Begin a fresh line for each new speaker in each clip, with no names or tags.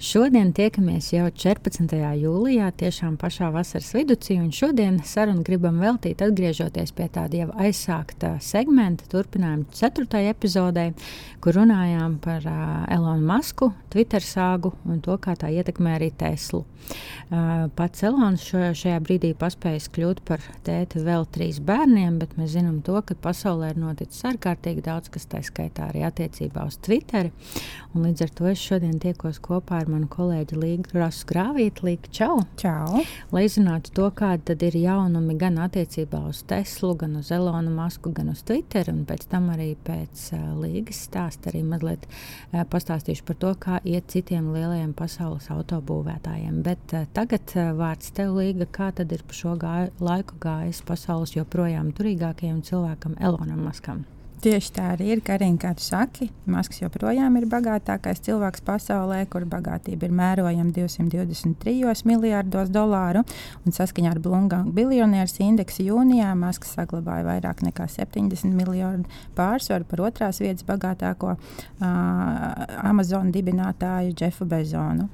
Šodien tiekamies jau 14. jūlijā, tiešām pašā vasaras vidū, šodien sarunu gribam veltīt atgriežoties pie tāda jau aizsākta segmenta, turpinājuma 4. epizodē, kur runājām par uh, Elonu Masku, Twitter sāgu un to, kā tā ietekmē arī Teslu. Uh, pats Elons šo, šajā brīdī paspējis kļūt par tēti vēl trīs bērniem, bet mēs zinām to, ka pasaulē ir noticis ārkārtīgi daudz, kas tā skaitā arī attiecībā uz Twitter. Un līdz ar to es šodien tiekos kopā ar manu kolēģi Līgu Rasu Grāvīti. Līga, čau!
Čau!
Lai zinātu to, kāda ir jaunumi gan attiecībā uz Teslu, gan uz Elonu Masku, gan uz Twitter, un pēc tam arī pēc uh, Līgas stāsta arī mazliet uh, pastāstīšu par to, kā iet citiem lielajiem pasaules autobūvētājiem. Bet uh, tagad uh, vārds tev, Līga, kā tad ir pa šo gāju, laiku gājis pasaules joprojām turīgākajam cilvēkam Elonam Maskam?
Tieši tā arī ir. Karina, kā tu saki, Maskis joprojām ir bagātākais cilvēks pasaulē, kur bagātība ir mērojama 223 miljārdos dolāru. Un saskaņā ar Blūmganga biljonieru indeksu jūnijā Maskis saglabāja vairāk nekā 70 miljardu pārsvaru par otrās vietas bagātāko uh, Amazon dibinātāju Jeffu Bezonu.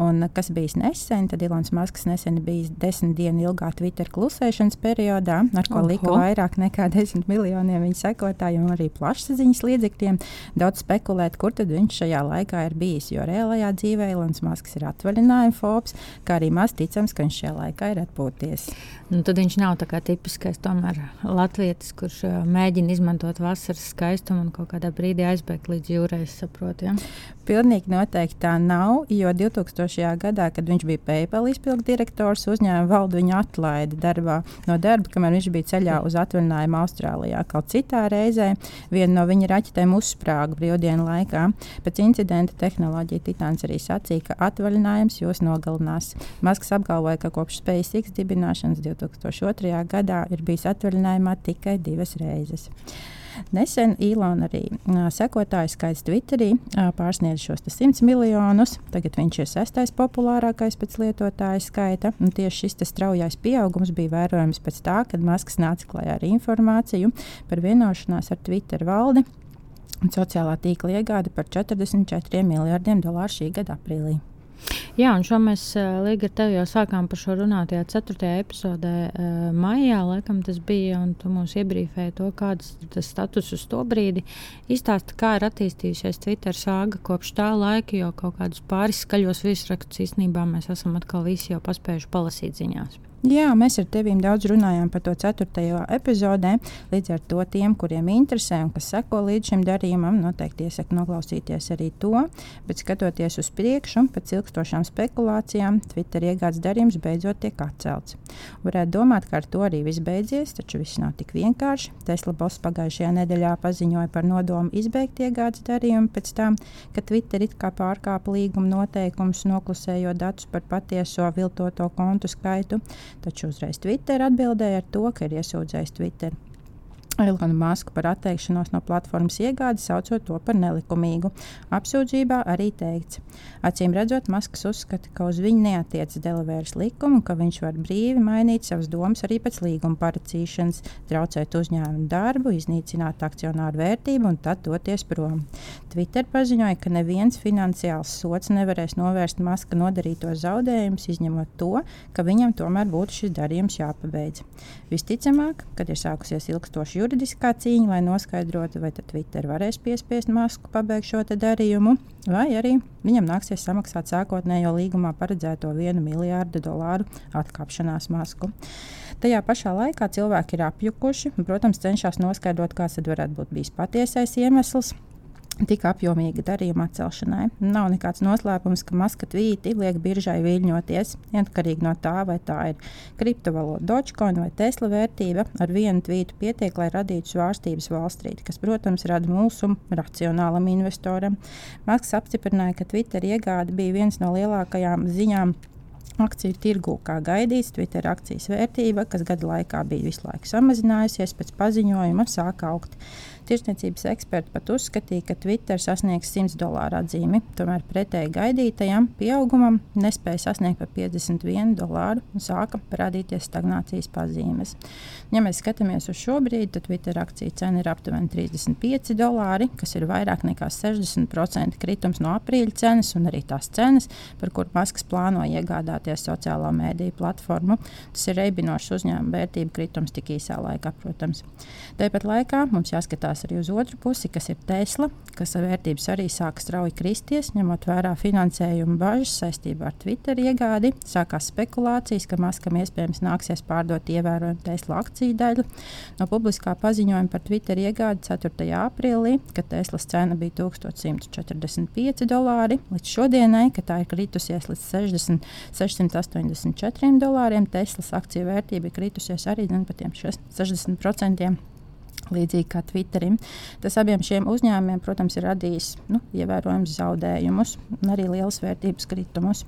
Un, kas bija nesen, tad Ilons Masks nesen bija desmit dienu ilgā Twitter klusēšanas periodā, ar ko Oho. lika vairāk nekā 10 miljoniem viņa sekotāju un arī plašsaziņas līdzekļiem daudz spekulēt, kur tad viņš šajā laikā ir bijis. Jo reālajā dzīvē Ilons Masks ir atvaļinājuma fobs, kā arī maz ticams, ka viņš šajā laikā ir atpūties.
Nu, tad viņš nav tāds tipiskais tomēr latvietis, kurš uh, mēģina izmantot vasaras skaistumu un kaut kādā brīdī aizbēgt līdz jūrai, saprotu. Ja?
Pilnīgi noteikti tā nav, jo 2000. gadā, kad viņš bija PayPal izpildu direktors, uzņēmuma valdu viņu atlaida darbā, no darba, kamēr viņš bija ceļā uz atvaļinājumu Austrālijā. Kaut citā reizē viena no viņa raķetēm uzsprāga brīvdienu laikā. Pēc incidenta tehnoloģija Titāns arī sacīja, ka atvaļinājums jūs nogalinās. Masks apgalvoja, ka kopš SpaceX dibināšanas 2002. gadā ir bijis atvaļinājumā tikai divas reizes. Nesen Ilona arī sekotāju skaits Twitterī pārsniedz šos 100 miljonus. Tagad viņš ir sestais populārākais pēc lietotāju skaita. Un tieši šis straujais pieaugums bija vērojams pēc tā, kad Masks nāca klajā ar informāciju par vienošanās ar Twitter valdi un sociālā tīkla iegādi par 44 miljardiem dolāru šī gada aprīlī.
Jā, un šo mēs uh, Līga ar tevi jau sākām par šo runāt. Jā, 4. epizodē uh, maijā laikam tas bija, un tu mums iebrīfēji to, kāds tas status uz to brīdi. Izstāsti, kā ir attīstījusies Twitter sāga kopš tā laika, jo kaut kādus pāris skaļos virsrakstus īstenībā mēs esam atkal visi jau paspējuši palasīt ziņās.
Jā, mēs ar tevi daudz runājām par to 4. epizodē. Līdz ar to tiem, kuriem interesē un kas seko līdz šim darījumam, noteikti iesaku noklausīties arī to. Bet skatoties uz priekšu, pēc ilgstošām spekulācijām, Twitter iegādes darījums beidzot tiek atcelts. Varētu domāt, ka ar to arī viss beidzies, taču viss nav tik vienkārši. Tesla boss pagājušajā nedēļā paziņoja par nodomu izbeigt iegādes darījumu pēc tam, ka Twitter it kā pārkāpa līguma noteikumus, noklusējot datus par patieso viltoto kontu skaitu. Taču uzreiz Twitter atbildēja ar to, ka ir iesūdzējis Twitter Ilona Maska par atteikšanos no platformas iegādes, saucot to par nelikumīgu. Apsūdzībā arī teikts, acīm redzot, Masks uzskata, ka uz viņu neatiecas Delavēras likuma un ka viņš var brīvi mainīt savas domas arī pēc līguma paracīšanas, traucēt uzņēmumu darbu, iznīcināt akcionāru vērtību un tad doties prom. Twitter paziņoja, ka neviens finansiāls sots nevarēs novērst Maska nodarītos zaudējumus, izņemot to, ka viņam tomēr būtu šis darījums jāpabeidz. Visticamāk, kad ir sākusies ilgstoša juridiskā cīņa, lai noskaidrotu, vai Twitter varēs piespiest Masku pabeigt šo darījumu, vai arī viņam nāksies samaksāt sākotnējo līgumā paredzēto 1 miljārdu dolāru atkāpšanās Masku. Tajā pašā laikā cilvēki ir apjukuši un, protams, cenšas noskaidrot, kāds varētu būt bijis patiesais iemesls tik apjomīga darījuma atcelšanai. Nav nekāds noslēpums, ka maska tvīti liek biržai viļņoties. Neatkarīgi no tā, vai tā ir kriptovalūta, Dogecoin vai Tesla vērtība, ar vienu tvītu pietiek, lai radītu svārstības valstrīti, kas, protams, rada mulsumu racionālam investoram. Masks apstiprināja, ka Twitter iegāde bija viens no lielākajām ziņām akciju tirgu, kā gaidīts. Twitter akcijas vērtība, kas gada laikā bija visu laiku samazinājusies, pēc paziņojuma sāka augt. Tirzniecības eksperti pat uzskatīja, ka Twitter sasniegs 100 dolāru atzīmi. Tomēr pretēji gaidītajam pieaugumam nespēja sasniegt pat 51 dolāru un sāka parādīties stagnācijas pazīmes. Ja mēs skatāmies uz šo brīdi, tad Twitter akciju cena ir aptuveni 35 dolāri, kas ir vairāk nekā 60% kritums no aprīļa cenas un arī tās cenas, par kurām Masks plāno iegādāties sociālā mēdīņu platformu. Tas ir reibinošs uzņēmuma vērtību kritums tik īsā laikā, protams. Tāpat laikā mums jāskatās skatās arī uz otru pusi, kas ir Tesla, kas vērtības arī sāk strauji kristies, ņemot vērā finansējuma bažas saistībā ar Twitter iegādi. Sākās spekulācijas, ka Maskam iespējams nāksies pārdot ievērojumu Tesla akciju daļu. No publiskā paziņojuma par Twitter iegādi 4. aprīlī, kad Teslas cena bija 1145 dolāri, līdz šodienai, kad tā ir kritusies līdz 60, 684 dolāriem, Teslas akciju vērtība ir kritusies arī nu, par 60%. Līdzīgi kā Twitterim. Tas abiem šiem uzņēmumiem, protams, ir radījis nu, ievērojams zaudējumus un arī liels vērtības kritumus.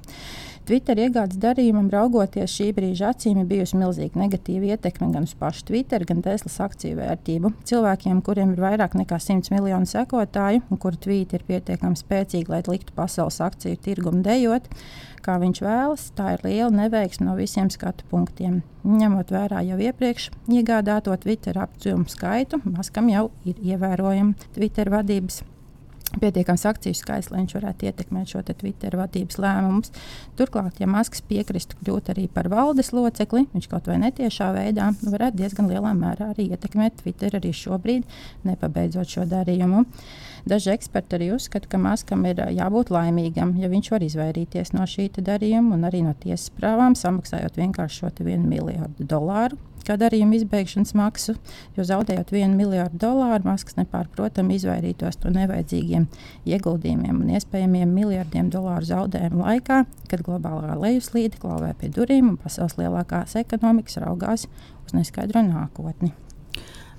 Twitter iegādes darījumam, raugoties šī brīža acīm, ir bijusi milzīga negatīva ietekme gan uz pašu Twitter, gan Teslas akciju vērtību. Cilvēkiem, kuriem ir vairāk nekā 100 miljonu sekotāju un kuru tvīti ir pietiekami spēcīgi, lai liktu pasaules akciju tirgumu dejot, kā viņš vēlas, tā ir liela neveiksme no visiem skatu punktiem. Ņemot vērā jau iepriekš iegādāto Twitter aptvērumu skaitu, Maskam jau ir ievērojama Twitter vadības pietiekams akciju skaits, lai viņš varētu ietekmēt šo Twitter vadības lēmumus. Turklāt, ja Maskis piekristu kļūt arī par valdes locekli, viņš kaut vai netiešā veidā varētu diezgan lielā mērā arī ietekmēt Twitter arī šobrīd, nepabeidzot šo darījumu. Daži eksperti arī uzskata, ka Maskam ir jābūt laimīgam, ja viņš var izvairīties no šī darījuma un arī no tiesas prāvām, samaksājot vienkārši šo vienu miljardu dolāru kā darījuma izbeigšanas maksu, jo zaudējot vienu miljardu dolāru, Masks nepārprotami izvairītos no nevajadzīgiem ieguldījumiem un iespējamiem miljardiem dolāru zaudējumu laikā, kad globālā lejuslīde klauvē pie durvīm un pasaules lielākās ekonomikas raugās uz neskaidro nākotni.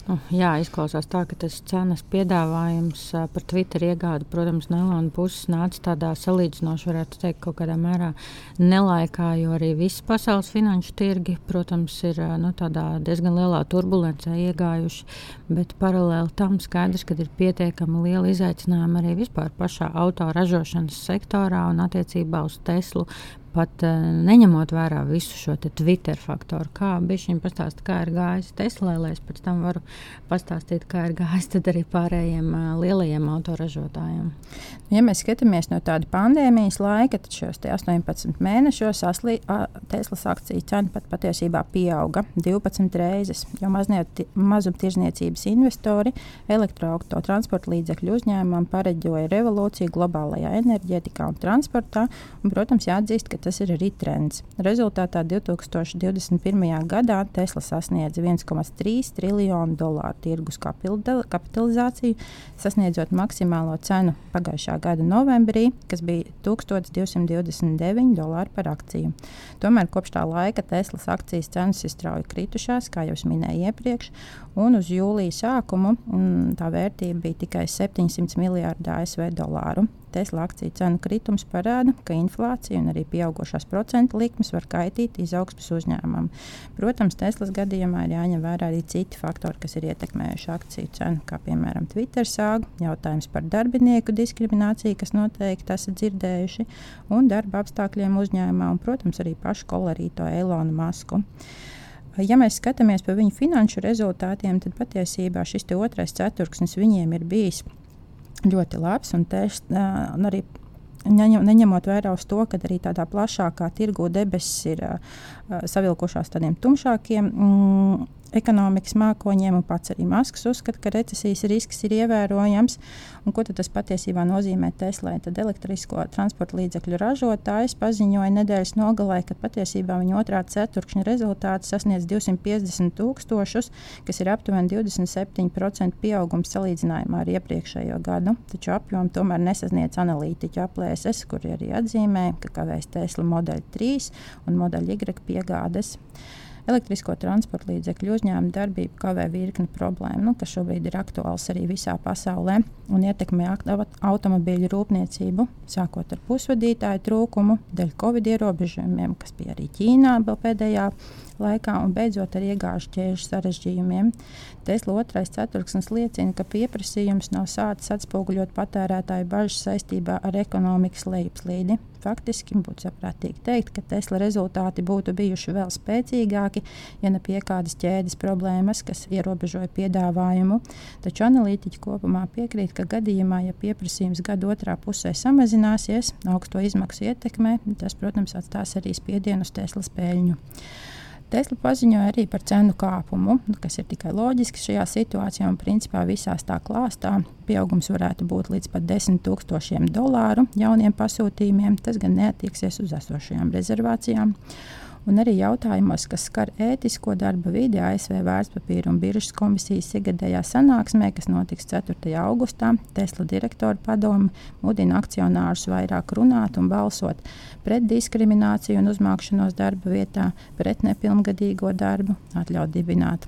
Nu, jā, izklausās tā, ka tas cenas piedāvājums par Twitter iegādi, protams, no Elonas puses nāca tādā salīdzinoši, varētu teikt, kaut kādā mērā nelaikā, jo arī visi pasaules finanšu tirgi, protams, ir nu, diezgan lielā turbulencē iegājuši. Bet paralēli tam skaidrs, ka ir pietiekami liela izaicinājuma arī vispār pašā autoražošanas sektorā un attiecībā uz Teslu pat uh, neņemot vērā visu šo Twitter faktoru. Kā bija šī pastāsta, kā ir gājis Tesla, lai es pēc tam varu pastāstīt, kā ir gājis arī pārējiem uh, lielajiem autoražotājiem.
Ja mēs skatāmies no tāda pandēmijas laika, tad šos 18 mēnešos aslī, a, Teslas akciju cena pat patiesībā pieauga 12 reizes, jo mazumtirdzniecības investori elektroautorāta līdzekļu uzņēmumam pareģoja revolūciju globālajā enerģētikā un transportā. Un, protams, jāatzīst, ka tas ir arī trends. Rezultātā 2021. gadā Tesla sasniedza 1,3 triljonu dolāru tirgus kapitalizāciju, sasniedzot maksimālo cenu pagājušā gada novembrī, kas bija 1229 dolāri par akciju. Tomēr kopš tā laika Teslas akcijas cenas ir strauji kritušās, kā jau minēju iepriekš, un uz jūlija sākumu mm, tā vērtība bija tikai 700 miljārdi ASV dolāru. Tesla akciju cenu kritums parāda, ka inflācija un arī pieaugušās procentu likmes var kaitīt izaugsmas uzņēmumam. Protams, Teslas gadījumā ir jāņem vērā arī citi faktori, kas ir ietekmējuši akciju cenu, kā piemēram Twitter sāgu, jautājums par darbinieku diskrimināciju, kas noteikti esat dzirdējuši, un darba apstākļiem uzņēmumā, un, protams, arī pašu kolorīto Elonu Masku. Ja mēs skatāmies pa viņu finanšu rezultātiem, tad patiesībā šis otrais ceturksnis viņiem ir bijis ļoti labs. Un, teš, un arī neņemot vērā uz to, ka arī tādā plašākā tirgu debesis ir uh, savilkušās tādiem tumšākiem. Mm, ekonomikas mākoņiem, un pats arī Masks uzskata, ka recesijas risks ir ievērojams. Un ko tas patiesībā nozīmē Teslai? Tad elektrisko transporta līdzekļu ražotājs paziņoja nedēļas nogalē, ka patiesībā viņa otrā ceturkšņa rezultāti sasniedz 250 tūkstošus, kas ir aptuveni 27% pieaugums salīdzinājumā ar iepriekšējo gadu. Taču apjomu tomēr nesasniedz analītiķu aplēses, kur arī atzīmē, ka kavēs Tesla modeļa 3 un modeļa Y piegādes. Elektrisko transporta līdzekļu uzņēmuma darbība kavē virkni problēmu, nu, kas šobrīd ir aktuāls arī visā pasaulē un ietekmē automobīļu rūpniecību, sākot ar pusvadītāju trūkumu, dēļ covid ierobežojumiem, kas bija arī Ķīnā vēl pēdējā laikā, un beidzot ar iegāžu ķēžu sarežģījumiem. Tesla otrais ceturksnis liecina, ka pieprasījums nav sācis atspoguļot patērētāju bažas saistībā ar ekonomikas lejupslīdi. Faktiski būtu saprātīgi teikt, ka Tesla rezultāti būtu bijuši vēl spēcīgāki, ja ne pie kādas ķēdes problēmas, kas ierobežoja piedāvājumu. Taču analītiķi kopumā piekrīt, ka gadījumā, ja pieprasījums gada otrā pusē samazināsies, augsto izmaksu ietekmē, tas, protams, atstās arī spiedienu uz Tesla spēļņu. Tesla paziņoja arī par cenu kāpumu, kas ir tikai loģiski šajā situācijā. Un, principā, visās tā klāstā pieaugums varētu būt līdz pat 10 tūkstošiem dolāru jauniem pasūtījumiem. Tas gan neatieksies uz esošajām rezervācijām un arī jautājumos, kas skar ētisko darba vidi ASV vērtspapīra un biržas komisijas ikgadējā sanāksmē, kas notiks 4. augustā. Tesla direktora padome mudina akcionārus vairāk runāt un balsot pret diskrimināciju un uzmākšanos darba vietā, pret nepilngadīgo darbu, atļaut dibināt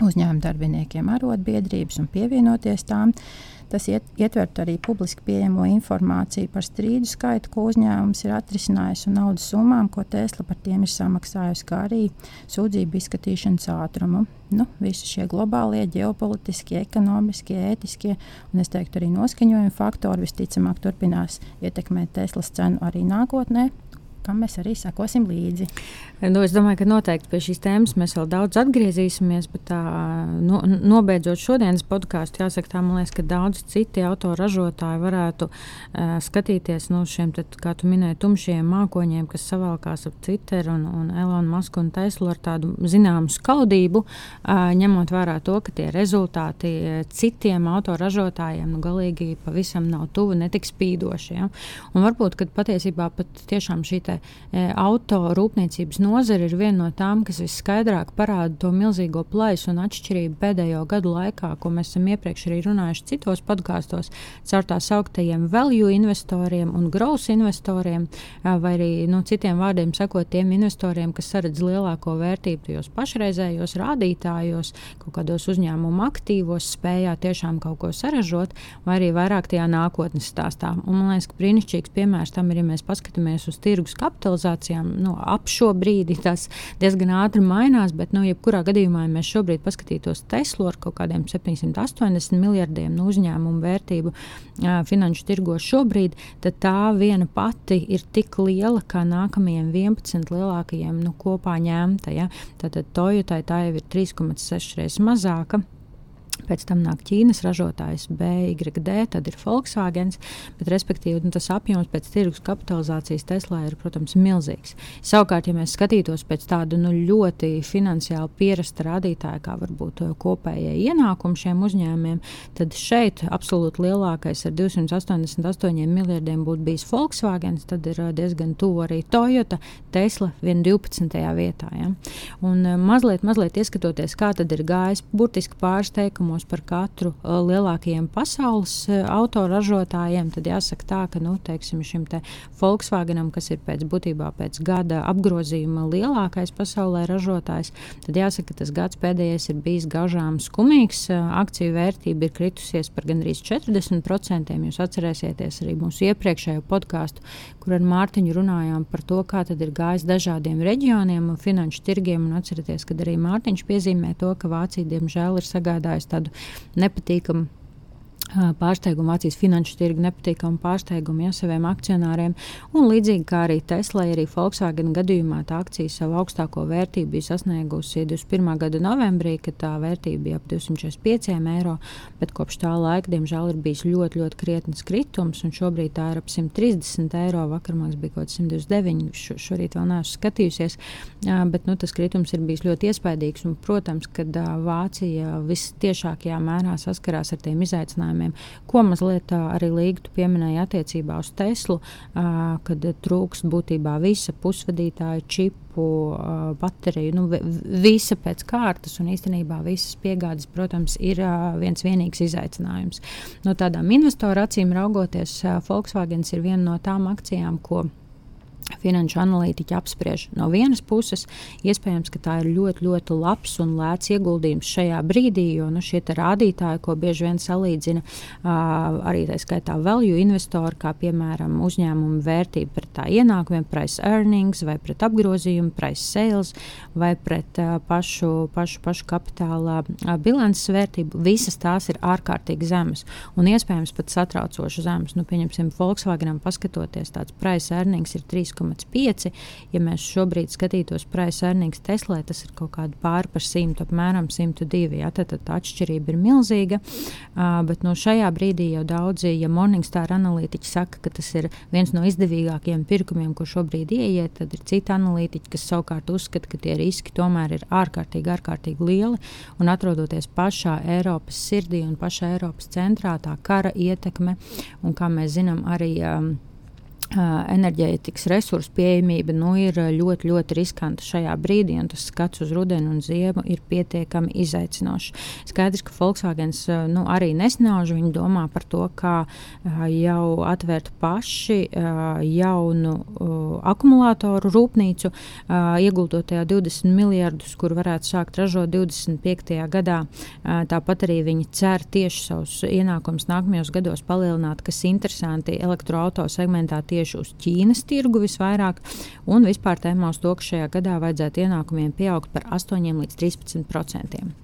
uzņēmuma darbiniekiem arotbiedrības un pievienoties tām. Tas iet, ietvert arī publiski pieejamo informāciju par strīdu skaitu, ko uzņēmums ir atrisinājis, un naudas summām, ko Tesla par tiem ir samaksājusi, kā arī sūdzību izskatīšanas ātrumu. Nu, visi šie globālie, ģeopolitiskie, ekonomiskie, ētiskie un es teiktu arī noskaņojuma faktori visticamāk turpinās ietekmēt Teslas cenu arī nākotnē, kam mēs arī sekosim līdzi.
Nu, es domāju, ka noteikti pie šīs tēmas mēs vēl daudz atgriezīsimies, bet tā, no, nobeidzot šodienas podkāstu, jāsaka, tā, man liekas, ka daudz citi autoražotāji varētu uh, skatīties no šiem, tad, kā tu minēji, tumšiem mākoņiem, kas savalkās ap Twitter un, un Elonu Masku un Teslu ar tādu zināmu skaudību, uh, ņemot vērā to, ka tie rezultāti citiem autoražotājiem nu, galīgi pavisam nav tuvu, netik spīdoši. Ja? Un varbūt, ka patiesībā pat tiešām šī auto rūpniecības nozare ir viena no tām, kas visskaidrāk parāda to milzīgo plaisu un atšķirību pēdējo gadu laikā, ko mēs esam iepriekš arī runājuši citos podkāstos, caur tā sauktajiem value investoriem un growth investoriem, vai arī nu, citiem vārdiem sakot, tiem investoriem, kas saredz lielāko vērtību tajos pašreizējos rādītājos, kaut kādos uzņēmumu aktīvos, spējā tiešām kaut ko saražot, vai arī vairāk tajā nākotnes stāstā. Un, man liekas, ka brīnišķīgs piemērs tam ir, ja mēs paskatāmies uz tirgus kapitalizācijām nu, ap šo brīdi tas diezgan ātri mainās, bet, nu, jebkurā gadījumā, ja mēs šobrīd paskatītos Teslu ar kaut kādiem 780 miljardiem nu, uzņēmumu vērtību uh, finanšu tirgos šobrīd, tad tā viena pati ir tik liela kā nākamajiem 11 lielākajiem nu, kopā ņemta. Ja? Tātad Toyotai tā jau ir 3,6 reizes mazāka. Pēc tam nāk Ķīnas ražotājs BYD, tad ir Volkswagen. Respektīvi, nu, tas apjoms pēc tirgus kapitalizācijas Teslā ir, protams, milzīgs. Savukārt, ja mēs skatītos pēc tāda nu, ļoti finansiāli pierasta rādītāja, kā varbūt uh, kopējie ienākumi šiem uzņēmumiem, tad šeit absolūti lielākais ar 288 miljardiem būtu bijis Volkswagen, tad ir uh, diezgan tuvu arī Toyota, Tesla 12. vietā. Ja? Un, uh, mazliet, mazliet ieskatoties, kā tad ir gājis burtiski pārsteigums iepirkumos par katru uh, lielākajiem pasaules uh, autoražotājiem, tad jāsaka tā, ka nu, teiksim, šim te Volkswagenam, kas ir pēc būtībā pēc gada apgrozījuma lielākais pasaulē ražotājs, tad jāsaka, ka tas gads pēdējais ir bijis gaužām skumīgs. Uh, akciju vērtība ir kritusies par gandrīz 40%. Jūs atcerēsieties arī mūsu iepriekšējo podkāstu, kur ar Mārtiņu runājām par to, kā tad ir gājis dažādiem reģioniem un finanšu tirgiem. Un atcerieties, ka arī Mārtiņš piezīmē to, ka Vācija diemžēl ir sagādājusi tādu nepatīkamu pārsteigumu, Vācijas finanšu tirgu nepatīkamu pārsteigumu ja, saviem akcionāriem. Un līdzīgi kā arī Tesla, arī Volkswagen gadījumā tā akcija savu augstāko vērtību bija sasniegusi 21. gada novembrī, kad tā vērtība bija ap 245 eiro, bet kopš tā laika, diemžēl, ir bijis ļoti, ļoti krietns kritums, un šobrīd tā ir ap 130 eiro. Vakar man bija kaut kāds 129, šo, šorīt vēl neesmu skatījusies, bet nu, tas kritums ir bijis ļoti iespaidīgs. Un, protams, kad Vācija vistiešākajā mērā saskarās ar tiem izaicinājumiem, jautājumiem, ko mazliet arī Līga pieminēja attiecībā uz Teslu, kad trūkst būtībā visa pusvadītāja čipu, bateriju, nu, visa pēc kārtas, un īstenībā visas piegādes, protams, ir viens vienīgs izaicinājums. No tādām investoru acīm raugoties, Volkswagen ir viena no tām akcijām, ko finanšu analītiķi apspriež. No vienas puses, iespējams, ka tā ir ļoti, ļoti labs un lēts ieguldījums šajā brīdī, jo nu, šie rādītāji, ko bieži vien salīdzina uh, arī tā skaitā value investori, kā piemēram uzņēmuma vērtība pret tā ienākumiem, price earnings vai pret apgrozījumu, price sales vai pret uh, pašu, pašu, pašu kapitāla uh, bilances vērtību, visas tās ir ārkārtīgi zemas un iespējams pat satraucoši zemas. Nu, pieņemsim, Volkswagenam paskatoties, tāds price earnings ir 3. 1,5. Ja mēs šobrīd skatītos price earnings Teslā, tas ir kaut kādi pāri par 100, apmēram 102. Ja, tad, tad atšķirība ir milzīga. Uh, bet no šajā brīdī jau daudzi, ja Morningstar analītiķi saka, ka tas ir viens no izdevīgākajiem pirkumiem, ko šobrīd ieiet, tad ir citi analītiķi, kas savukārt uzskata, ka tie riski tomēr ir ārkārtīgi, ārkārtīgi lieli. Un atrodoties pašā Eiropas sirdī un pašā Eiropas centrā, tā kara ietekme un, kā mēs zinām, arī um, enerģētikas resursu pieejamība nu, ir ļoti, ļoti riskanta šajā brīdī, un tas skats uz rudeni un ziemu ir pietiekami izaicinošs. Skaidrs, ka Volkswagen nu, arī nesnauž. Viņi domā par to, kā jau atvērt paši jaunu akumulātoru rūpnīcu, ieguldot tajā 20 miljardus, kur varētu sākt ražot 25. gadā. Tāpat arī viņi cer tieši savus ienākumus nākamajos gados palielināt, kas interesanti elektroautorāta segmentā. Tieši tieši uz Ķīnas tirgu visvairāk, un vispār tēmā uz to, ka šajā gadā vajadzētu ienākumiem pieaugt par 8 līdz 13 procentiem.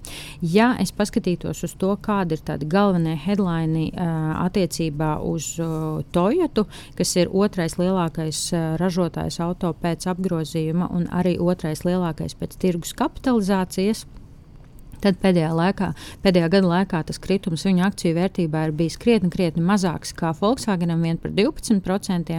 Ja es paskatītos uz to, kādi ir tādi galvenie headline uh, attiecībā uz uh, Toyota, kas ir otrais lielākais uh, ražotājs auto pēc apgrozījuma un arī otrais lielākais pēc tirgus kapitalizācijas, Tad pēdējā, laikā, pēdējā gada laikā tas kritums viņa akciju vērtībā ir bijis krietni, krietni mazāks nekā Volkswagenam, vien par 12%.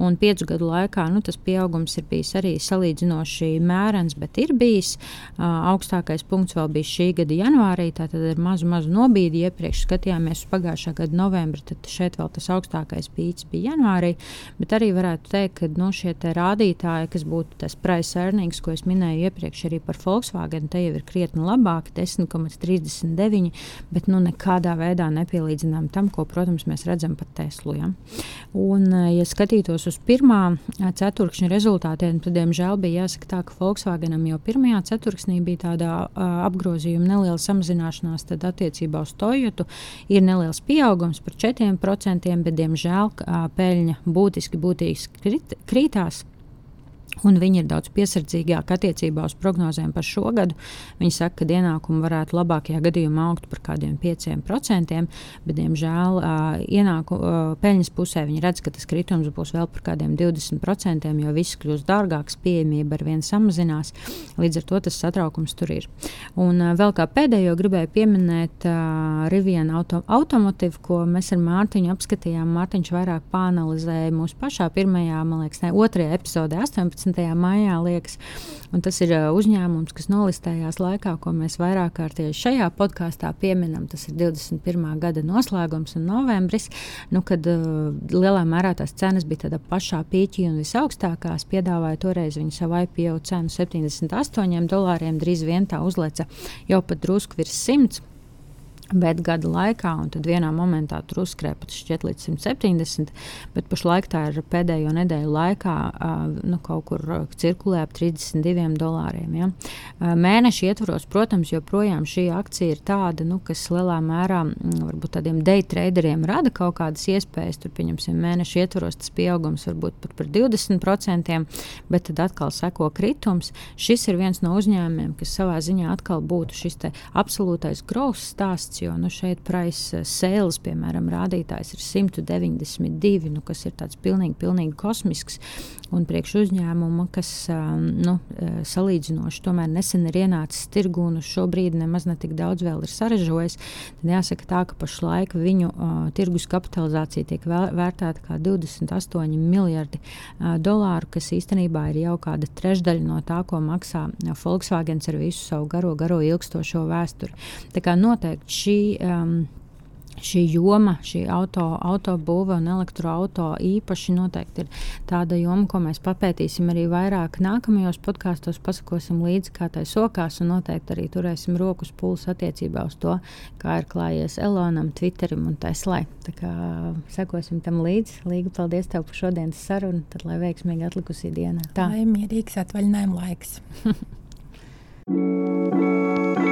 Un piecu gadu laikā nu, tas pieaugums ir bijis arī salīdzinoši mērens, bet ir bijis uh, augstākais punkts vēl bija šī gada janvārī. Tātad ar mazu, mazu nobīdi iepriekš skatījāmies uz pagājušā gada novembri, tad šeit vēl tas augstākais pīķis bija janvārī. Bet arī varētu teikt, ka nu, šie rādītāji, kas būtu tas price earnings, ko es minēju iepriekš arī par Volkswagen, te jau ir krietni labāk zemāki, 10,39, bet nu, nekādā veidā nepielīdzinām tam, ko, protams, mēs redzam pat Teslu. Ja, un, eh, ja skatītos uz pirmā eh, ceturkšņa rezultātiem, tad, diemžēl, bija jāsaka tā, ka Volkswagenam jau pirmajā ceturksnī bija tāda uh, apgrozījuma neliela samazināšanās, tad attiecībā uz Toyotu ir neliels pieaugums par 4%, bet, diemžēl, peļņa būtiski, būtiski krit, krītās. Un viņi ir daudz piesardzīgāki attiecībā uz prognozēm par šo gadu. Viņi saka, ka ienākumi varētu labākajā gadījumā augt par kādiem 5%, bet, diemžēl, ienāku, peļņas pusē viņi redz, ka tas kritums būs vēl par kādiem 20%, jo viss kļūst dārgāks, pieejamība ar vienu samazinās. Līdz ar to tas satraukums tur ir. Un vēl kā pēdējo gribēju pieminēt uh, Rivienu auto, automotīvu, ko mēs ar Mārtiņu apskatījām. Mārtiņš vairāk pāanalizēja mūsu pašā pirmajā, man liekas, ne, otrajā epizodē, 18. 15. maijā, liekas. Un tas ir uzņēmums, kas nolistējās laikā, ko mēs vairāk kārtīgi šajā podkāstā pieminam. Tas ir 21. gada noslēgums un novembris, nu, kad uh, lielā mērā tās cenas bija tādā pašā pīķī un visaugstākās. Piedāvāja toreiz viņa savu IPO cenu 78 dolāriem, drīz vien tā uzleca jau pat drusku virs 100 bet gada laikā, un tad vienā momentā tur uzkrāja pat šķiet līdz 170, bet pašlaik tā ir pēdējo nedēļu laikā nu, kaut kur cirkulē ap 32 dolāriem. Ja? Mēneša ietvaros, protams, joprojām šī akcija ir tāda, nu, kas lielā mērā varbūt tādiem day traderiem rada kaut kādas iespējas. Tur, pieņemsim, mēneša ietvaros tas pieaugums var būt pat par 20%, bet tad atkal seko kritums. Šis ir viens no uzņēmumiem, kas savā ziņā atkal būtu šis absolūtais growth stāsts jo nu, šeit price sales, piemēram, rādītājs ir 192, nu, kas ir tāds pilnīgi, pilnīgi kosmisks. Un priekš uzņēmuma, kas nu, salīdzinoši tomēr nesen ir ienācis tirgū un šobrīd nemaz ne tik daudz vēl ir saražojis, tad jāsaka tā, ka pašlaik viņu uh, tirgus kapitalizācija tiek vērtēta kā 28 miljardi uh, dolāru, kas īstenībā ir jau kāda trešdaļa no tā, ko maksā Volkswagen ar visu savu garo, garo ilgstošo vēsturi. Tā kā noteikti šī. Um, šī joma, šī auto, autobūve un elektroautorāta īpaši noteikti ir tāda joma, ko mēs papētīsim arī vairāk nākamajos podkāstos, pasakosim līdzi, kā tai sokās, un noteikti arī turēsim rokas pulsu attiecībā uz to, kā ir klājies Elonam, Twitterim un Teslai. Tā kā sekosim tam līdzi. Līga, paldies tev par šodienas sarunu, tad lai veiksmīgi atlikusī diena.
Tā ir mierīgs atvaļinājuma laiks.